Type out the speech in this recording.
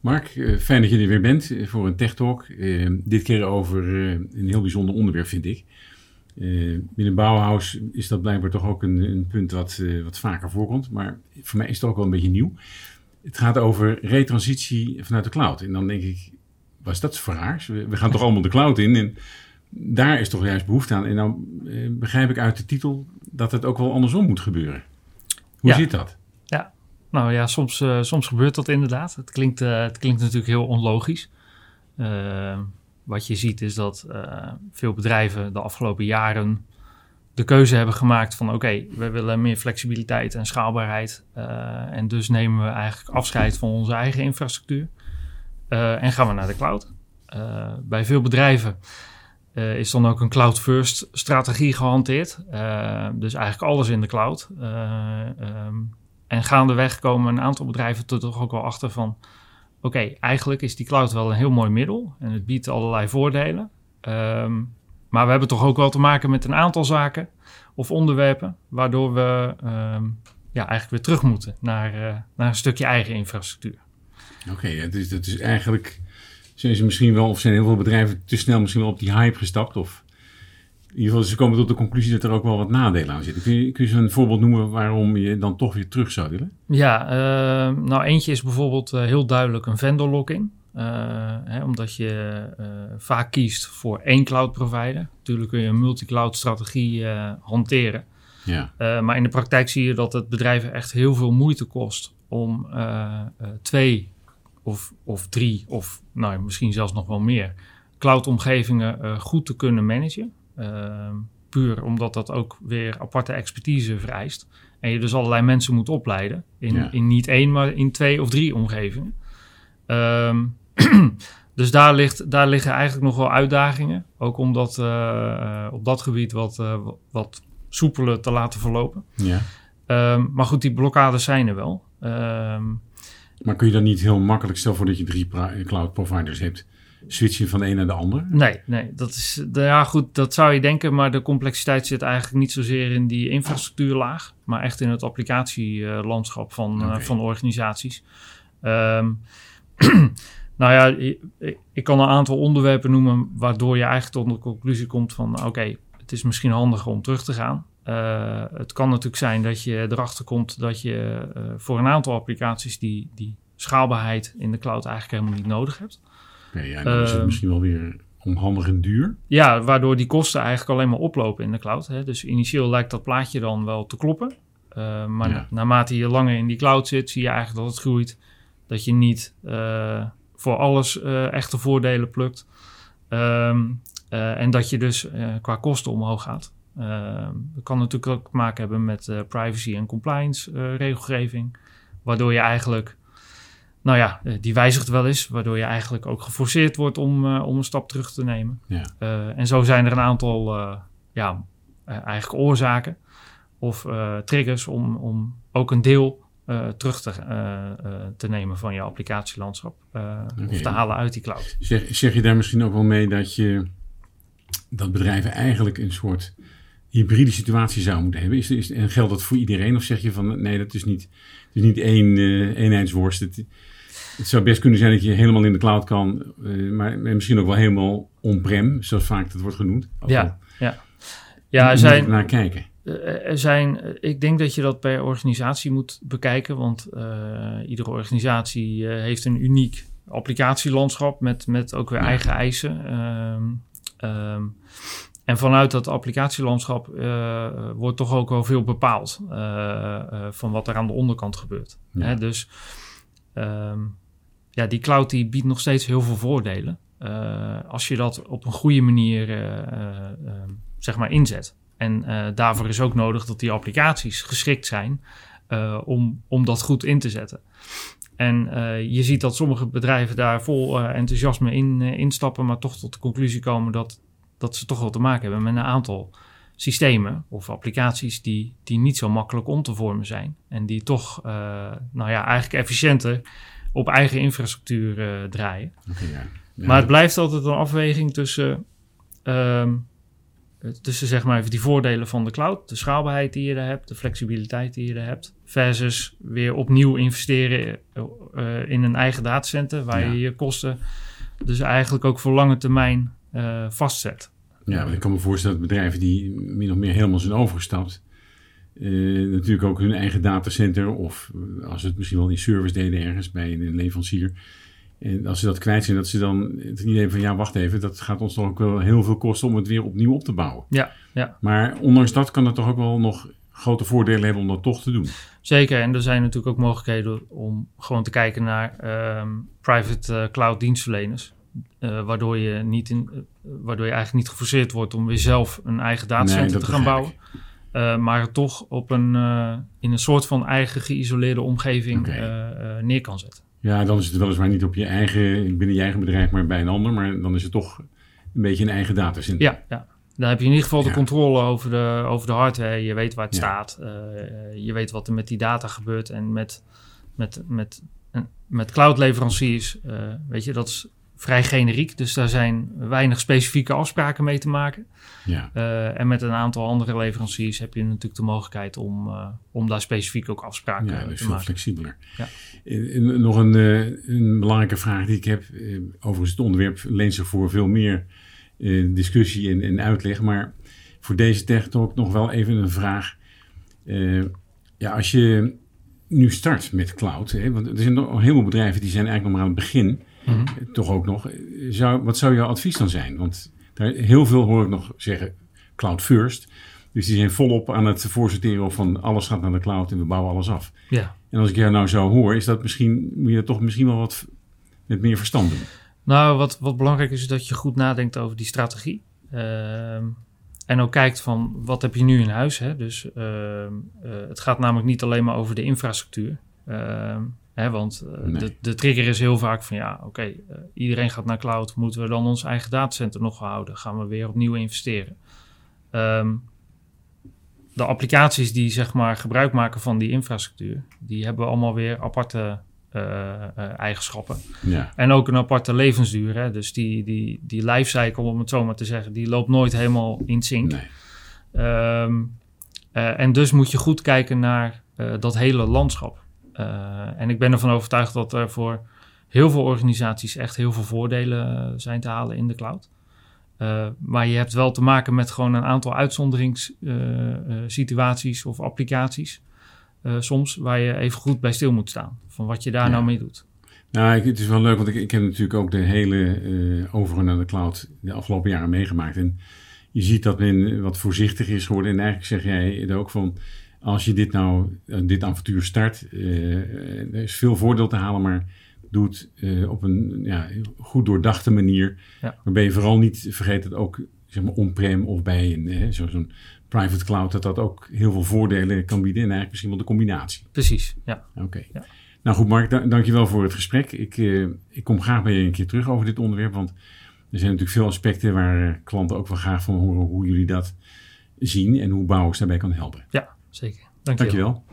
Mark, eh, fijn dat je er weer bent eh, voor een Tech Talk. Eh, dit keer over een heel bijzonder onderwerp, vind ik. binnen Bauhaus is dat blijkbaar toch ook een, een punt wat, wat vaker voorkomt. Maar voor mij is het ook wel een beetje nieuw. Het gaat over retransitie vanuit de cloud. En dan denk ik, wat is dat voor raars? We, we gaan toch allemaal de cloud in en daar is toch juist behoefte aan. En dan begrijp ik uit de titel dat het ook wel andersom moet gebeuren. Hoe zit dat? Ja, nou ja, soms, uh, soms gebeurt dat inderdaad. Het klinkt, uh, het klinkt natuurlijk heel onlogisch. Uh, wat je ziet is dat veel bedrijven de afgelopen jaren de keuze hebben gemaakt van oké, we willen meer flexibiliteit en schaalbaarheid. en dus nemen we eigenlijk afscheid van onze eigen infrastructuur en gaan we naar de cloud. bij veel bedrijven is dan ook een cloud-first strategie gehanteerd. dus eigenlijk alles in de cloud. Um, en gaandeweg komen een aantal bedrijven er toch ook wel achter van... oké, eigenlijk is die cloud wel een heel mooi middel en het biedt allerlei voordelen. Um, maar we hebben toch ook wel te maken met een aantal zaken of onderwerpen... waardoor we um, ja, eigenlijk weer terug moeten naar, uh, naar een stukje eigen infrastructuur. Oké, is, dat is eigenlijk... zijn ze misschien wel, of zijn heel veel bedrijven te snel misschien wel op die hype gestapt... of in ieder geval, ze komen tot de conclusie dat er ook wel wat nadelen aan zitten. Kun je, kun je een voorbeeld noemen waarom je dan toch weer terug zou willen? Ja, uh, nou eentje is bijvoorbeeld uh, heel duidelijk een vendor lock-in. Uh, hè, omdat je vaak kiest voor één cloud provider. Natuurlijk kun je een multi-cloud strategie hanteren. Ja. maar in de praktijk zie je dat het bedrijven echt heel veel moeite kost om twee of, of drie of nou, misschien zelfs nog wel meer cloud-omgevingen goed te kunnen managen. Ehm, puur omdat dat ook weer aparte expertise vereist. En je dus allerlei mensen moet opleiden. In, in niet één, maar in twee of drie omgevingen. Ehm, dus daar, ligt, daar liggen eigenlijk nog wel uitdagingen. Ook om dat uh, op dat gebied wat, uh, wat soepeler te laten verlopen. Ja. Um, maar goed, die blokkades zijn er wel. maar kun je dan niet heel makkelijk, stel voor dat je drie cloud providers hebt switchen van de een naar de ander? Nee, nee dat is, ja goed, dat zou je denken, maar de complexiteit zit eigenlijk niet zozeer in die infrastructuurlaag, maar echt in het applicatielandschap van, eh, van organisaties. Um, nou ja, ik, kan een aantal onderwerpen noemen waardoor je eigenlijk tot de conclusie komt van oké, het is misschien handiger om terug te gaan. Uh, het kan natuurlijk zijn dat je erachter komt dat je uh, voor een aantal applicaties die, die schaalbaarheid in de cloud eigenlijk helemaal niet nodig hebt. Nee, ja, dan is het ehm, misschien wel weer onhandig en duur. Ja, waardoor die kosten eigenlijk alleen maar oplopen in de cloud. Hè. Dus initieel lijkt dat plaatje dan wel te kloppen. Uh, maar naarmate je langer in die cloud zit, zie je eigenlijk dat het groeit. Dat je niet uh, voor alles uh, echte voordelen plukt. Um, en dat je dus qua kosten omhoog gaat. Ehm, dat kan natuurlijk ook te maken hebben met privacy en compliance regelgeving. Waardoor je eigenlijk nou ja, eh, die wijzigt wel eens, waardoor je eigenlijk ook geforceerd wordt om, uh, om een stap terug te nemen. Ja. Uh, en zo zijn er een aantal uh, ja, eigenlijk oorzaken of triggers om, om ook een deel terug te, te nemen van je applicatielandschap okay. of te halen uit die cloud. Zeg, zeg je daar misschien ook wel mee dat je dat bedrijven eigenlijk een soort hybride situatie zou moeten hebben? Is, is, en geldt dat voor iedereen? Of zeg je van nee, dat is niet, is niet één uh, eenheidsworst? Het, het zou best kunnen zijn dat je helemaal in de cloud kan, uh, maar misschien ook wel helemaal on-prem, zoals vaak dat wordt genoemd. Ja, ja. ja er zijn, naar kijken. Eh, er zijn, ik denk dat je dat per organisatie moet bekijken, want iedere organisatie heeft een uniek applicatielandschap met, met ook weer eigen eisen. Um, um, en vanuit dat applicatielandschap uh, wordt toch ook wel veel bepaald uh, uh, van wat er aan de onderkant gebeurt. Ja. Hè? Dus um, ja, die cloud die biedt nog steeds heel veel voordelen. als je dat op een goede manier zeg maar inzet. En daarvoor is ook nodig dat die applicaties geschikt zijn om, om dat goed in te zetten. En je ziet dat sommige bedrijven daar vol enthousiasme in instappen, maar toch tot de conclusie komen dat dat ze toch wel te maken hebben met een aantal systemen of applicaties die, die niet zo makkelijk om te vormen zijn. En die toch, uh, nou ja, eigenlijk efficiënter op eigen infrastructuur uh, draaien. Okay, ja. Ja. Maar het blijft altijd een afweging tussen um, tussen zeg maar even die voordelen van de cloud, de schaalbaarheid die je er hebt, de flexibiliteit die je er hebt, versus weer opnieuw investeren uh, in een eigen datacenter waar je je kosten dus eigenlijk ook voor lange termijn vastzet. Ja, ik kan me voorstellen dat bedrijven die min of meer helemaal zijn overgestapt, uh, natuurlijk ook hun eigen datacenter of als ze het misschien wel in service deden ergens bij een leverancier, en als ze dat kwijt zijn, dat ze dan het idee van ja, wacht even, dat gaat ons toch ook wel heel veel kosten om het weer opnieuw op te bouwen. Ja, ja. Maar ondanks dat kan het toch ook wel nog grote voordelen hebben om dat toch te doen. Zeker, en er zijn natuurlijk ook mogelijkheden om gewoon te kijken naar ehm, private uh, cloud dienstverleners. Uh, waardoor, je niet in, uh, waardoor je eigenlijk niet geforceerd wordt om weer zelf een eigen datacenter nee, te gaan bouwen. maar toch op een, in een soort van eigen geïsoleerde omgeving okay. neer kan zetten. Ja, dan is het weliswaar niet op je eigen, binnen je eigen bedrijf, maar bij een ander. Maar dan is het toch een beetje een eigen datacenter. Ja, ja. Dan heb je in ieder geval de controle over de, over de hardware. Je weet waar het staat. Je weet wat er met die data gebeurt. En met, met, met, met cloud-leveranciers, uh, weet je, dat is vrij generiek. Dus daar zijn weinig specifieke afspraken mee te maken. Ja. Uh, en met een aantal andere leveranciers heb je natuurlijk de mogelijkheid om, uh, om daar specifiek ook afspraken ja, dus te veel flexibeler. Ja. Nog een, uh, een, belangrijke vraag die ik heb. overigens, het onderwerp leent zich voor veel meer discussie en, en, uitleg. Maar voor deze tech talk nog wel even een vraag. ja, als je nu start met cloud, hè, want er zijn nog een heleboel bedrijven die zijn eigenlijk nog maar aan het begin Mhm. Toch ook nog. Zou, wat zou jouw advies dan zijn? Want daar, heel veel hoor ik nog zeggen cloud first. Dus die zijn volop aan het voorsorteren van alles gaat naar de cloud en we bouwen alles af. Ja. En als ik jou nou zo hoor, is dat misschien, moet je dat toch misschien wel wat met meer verstand doen. Nou, wat, wat belangrijk is, is dat je goed nadenkt over die strategie. Ehm, en ook kijkt van wat heb je nu in huis. Hè? Dus uh, uh, het gaat namelijk niet alleen maar over de infrastructuur. Uh, want uh, de, de, trigger is heel vaak van ja, oké, okay, uh, iedereen gaat naar cloud. Moeten we dan ons eigen datacenter nog houden? Gaan we weer opnieuw investeren? Um, de applicaties die zeg maar gebruik maken van die infrastructuur, die hebben allemaal weer aparte uh, eigenschappen. Ja. En ook een aparte levensduur. Hè? Dus die, die, die lifecycle, om het zo maar te zeggen, die loopt nooit helemaal in sync. Nee. Um, en dus moet je goed kijken naar dat hele landschap. Uh, en ik ben ervan overtuigd dat er voor heel veel organisaties echt heel veel voordelen uh, zijn te halen in de cloud. Uh, maar je hebt wel te maken met gewoon een aantal uitzonderingssituaties of applicaties. soms waar je even goed bij stil moet staan. Van wat je daar ja. nou mee doet. Nou, ik, het is wel leuk, want ik, ik heb natuurlijk ook de hele overgang naar de cloud de afgelopen jaren meegemaakt. En je ziet dat men wat voorzichtig is geworden. En eigenlijk zeg jij er ook van als je dit nou, eh, dit avontuur start, uh, er is veel voordeel te halen, maar doe het uh, op een ja, goed doordachte manier. Ja. Waarbij je vooral niet vergeet dat ook zeg maar, on-prem of bij een, zo'n private cloud, dat dat ook heel veel voordelen kan bieden. En eigenlijk misschien wel de combinatie. Precies, ja. Oké. Ja. Nou goed, Mark, da dankjewel voor het gesprek. Ik, uh, ik kom graag bij je een keer terug over dit onderwerp, want er zijn natuurlijk veel aspecten waar klanten ook wel graag van horen hoe jullie dat zien en hoe Bouwers daarbij kan helpen. Ja, zeker. Dank je Dankjewel.